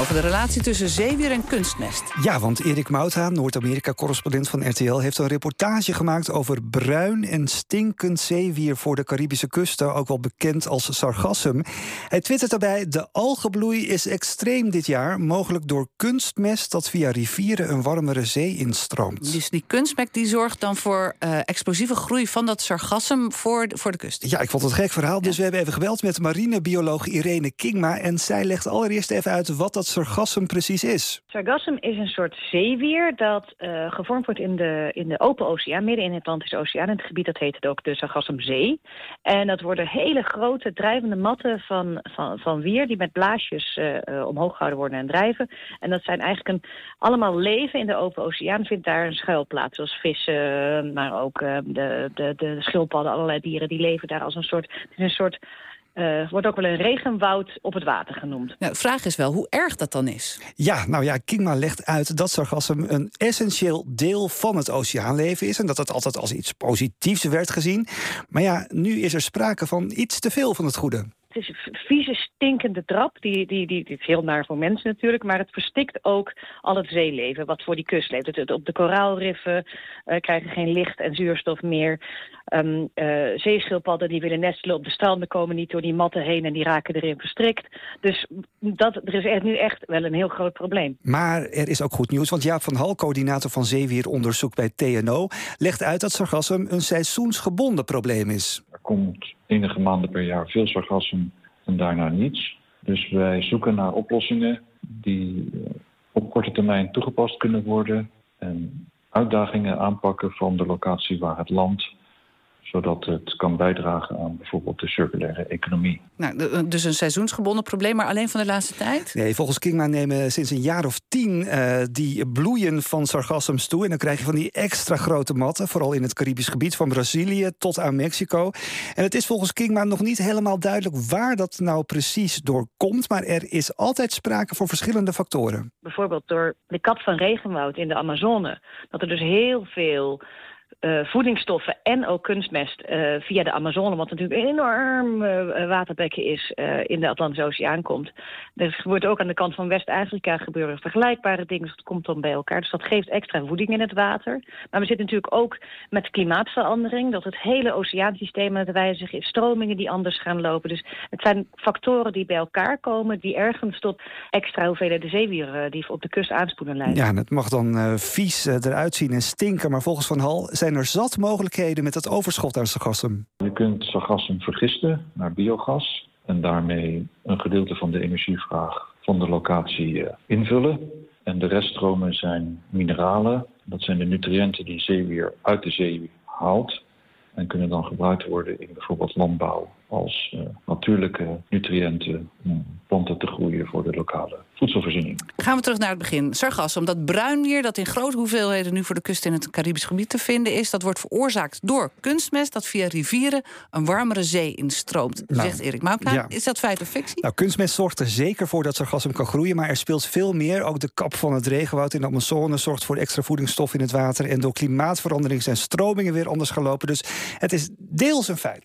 Over de relatie tussen zeewier en kunstmest. Ja, want Erik Moutha, Noord-Amerika-correspondent van RTL... heeft een reportage gemaakt over bruin en stinkend zeewier... voor de Caribische kusten, ook wel bekend als sargassum. Hij twittert daarbij... de algebloei is extreem dit jaar... mogelijk door kunstmest dat via rivieren een warmere zee instroomt. Dus die kunstmest die zorgt dan voor uh, explosieve groei van dat sargassum voor de, voor de kust. Ja, ik vond het een gek verhaal, dus we hebben even gebeld met marinebioloog Irene Kingma... en zij legt allereerst even uit wat dat sargassum precies is. Sargassum is een soort zeewier dat uh, gevormd wordt in de, in de open oceaan, midden in de Atlantische Oceaan. In het gebied dat heet het ook de Sargassumzee. En dat worden hele grote drijvende matten van, van, van wier die met blaasjes uh, omhoog gehouden worden en drijven. En dat zijn eigenlijk een, allemaal leven in de open oceaan, vindt daar een schuilplaats. Zoals vissen, maar ook de, de, de schildpadden, allerlei dieren die leven daar als een soort... Het een soort uh, wordt ook wel een regenwoud op het water genoemd. Nou, de vraag is wel hoe erg dat dan is. Ja, nou ja, Kingma legt uit dat sargassum een essentieel deel van het oceaanleven is... en dat het altijd als iets positiefs werd gezien. Maar ja, nu is er sprake van iets te veel van het goede. Het is een vieze, stinkende trap. Die, die, die, die is heel naar voor mensen natuurlijk. Maar het verstikt ook al het zeeleven wat voor die kust leeft. Het, het, op de koraalriffen uh, krijgen geen licht en zuurstof meer. Um, uh, zeeschildpadden die willen nestelen op de stranden komen niet door die matten heen en die raken erin verstrikt. Dus dat, er is echt nu echt wel een heel groot probleem. Maar er is ook goed nieuws, want Jaap van Hal, coördinator van zeewieronderzoek bij TNO, legt uit dat sargassum een seizoensgebonden probleem is. Er komt enige maanden per jaar veel sargassum en daarna niets. Dus wij zoeken naar oplossingen die op korte termijn toegepast kunnen worden en uitdagingen aanpakken van de locatie waar het land zodat het kan bijdragen aan bijvoorbeeld de circulaire economie. Nou, dus een seizoensgebonden probleem, maar alleen van de laatste tijd? Nee, volgens Kingma nemen sinds een jaar of tien uh, die bloeien van sargassums toe. En dan krijg je van die extra grote matten, vooral in het Caribisch gebied, van Brazilië tot aan Mexico. En het is volgens Kingma nog niet helemaal duidelijk waar dat nou precies door komt. Maar er is altijd sprake van verschillende factoren. Bijvoorbeeld door de kap van regenwoud in de Amazone. Dat er dus heel veel uh, voedingsstoffen en ook kunstmest uh, via de Amazone, wat natuurlijk een enorm uh, waterbekken is, in de Atlantische Oceaan komt. Er wordt ook aan de kant van West-Afrika gebeuren vergelijkbare dingen, dus dat komt dan bij elkaar. Dus dat geeft extra voeding in het water. Maar we zitten natuurlijk ook met klimaatverandering, dat het hele oceaansysteem aan het wijzigen is, stromingen die anders gaan lopen. Dus het zijn factoren die bij elkaar komen, die ergens tot extra hoeveelheden zeewieren die op de kust aanspoelen leiden. Ja, en het mag dan vies eruit zien en stinken, maar volgens Van Hal zijn er zat mogelijkheden met het overschot aan sargassum. Je kunt sargassum vergisten naar biogas en daarmee een gedeelte van de energievraag van de locatie invullen. En de reststromen zijn mineralen. Dat zijn de nutriënten die zeewier uit de zee haalt en kunnen dan gebruikt worden in bijvoorbeeld landbouw als uh, natuurlijke nutriënten om planten te groeien voor de lokale voedselvoorziening. Gaan we terug naar het begin. Sargassum, dat bruinwier dat in grote hoeveelheden nu voor de kust in het Caribisch gebied te vinden is, dat wordt veroorzaakt door kunstmest dat via rivieren een warmere zee instroomt, nou, zegt Erik Maukla. Ja. Is dat feit of fictie? Nou, kunstmest zorgt er zeker voor dat sargassum kan groeien, maar er speelt veel meer. Ook de kap van het regenwoud in de Amazone zorgt voor extra voedingsstof in het water en door klimaatverandering zijn stromingen weer anders gelopen. Dus het is deels een feit.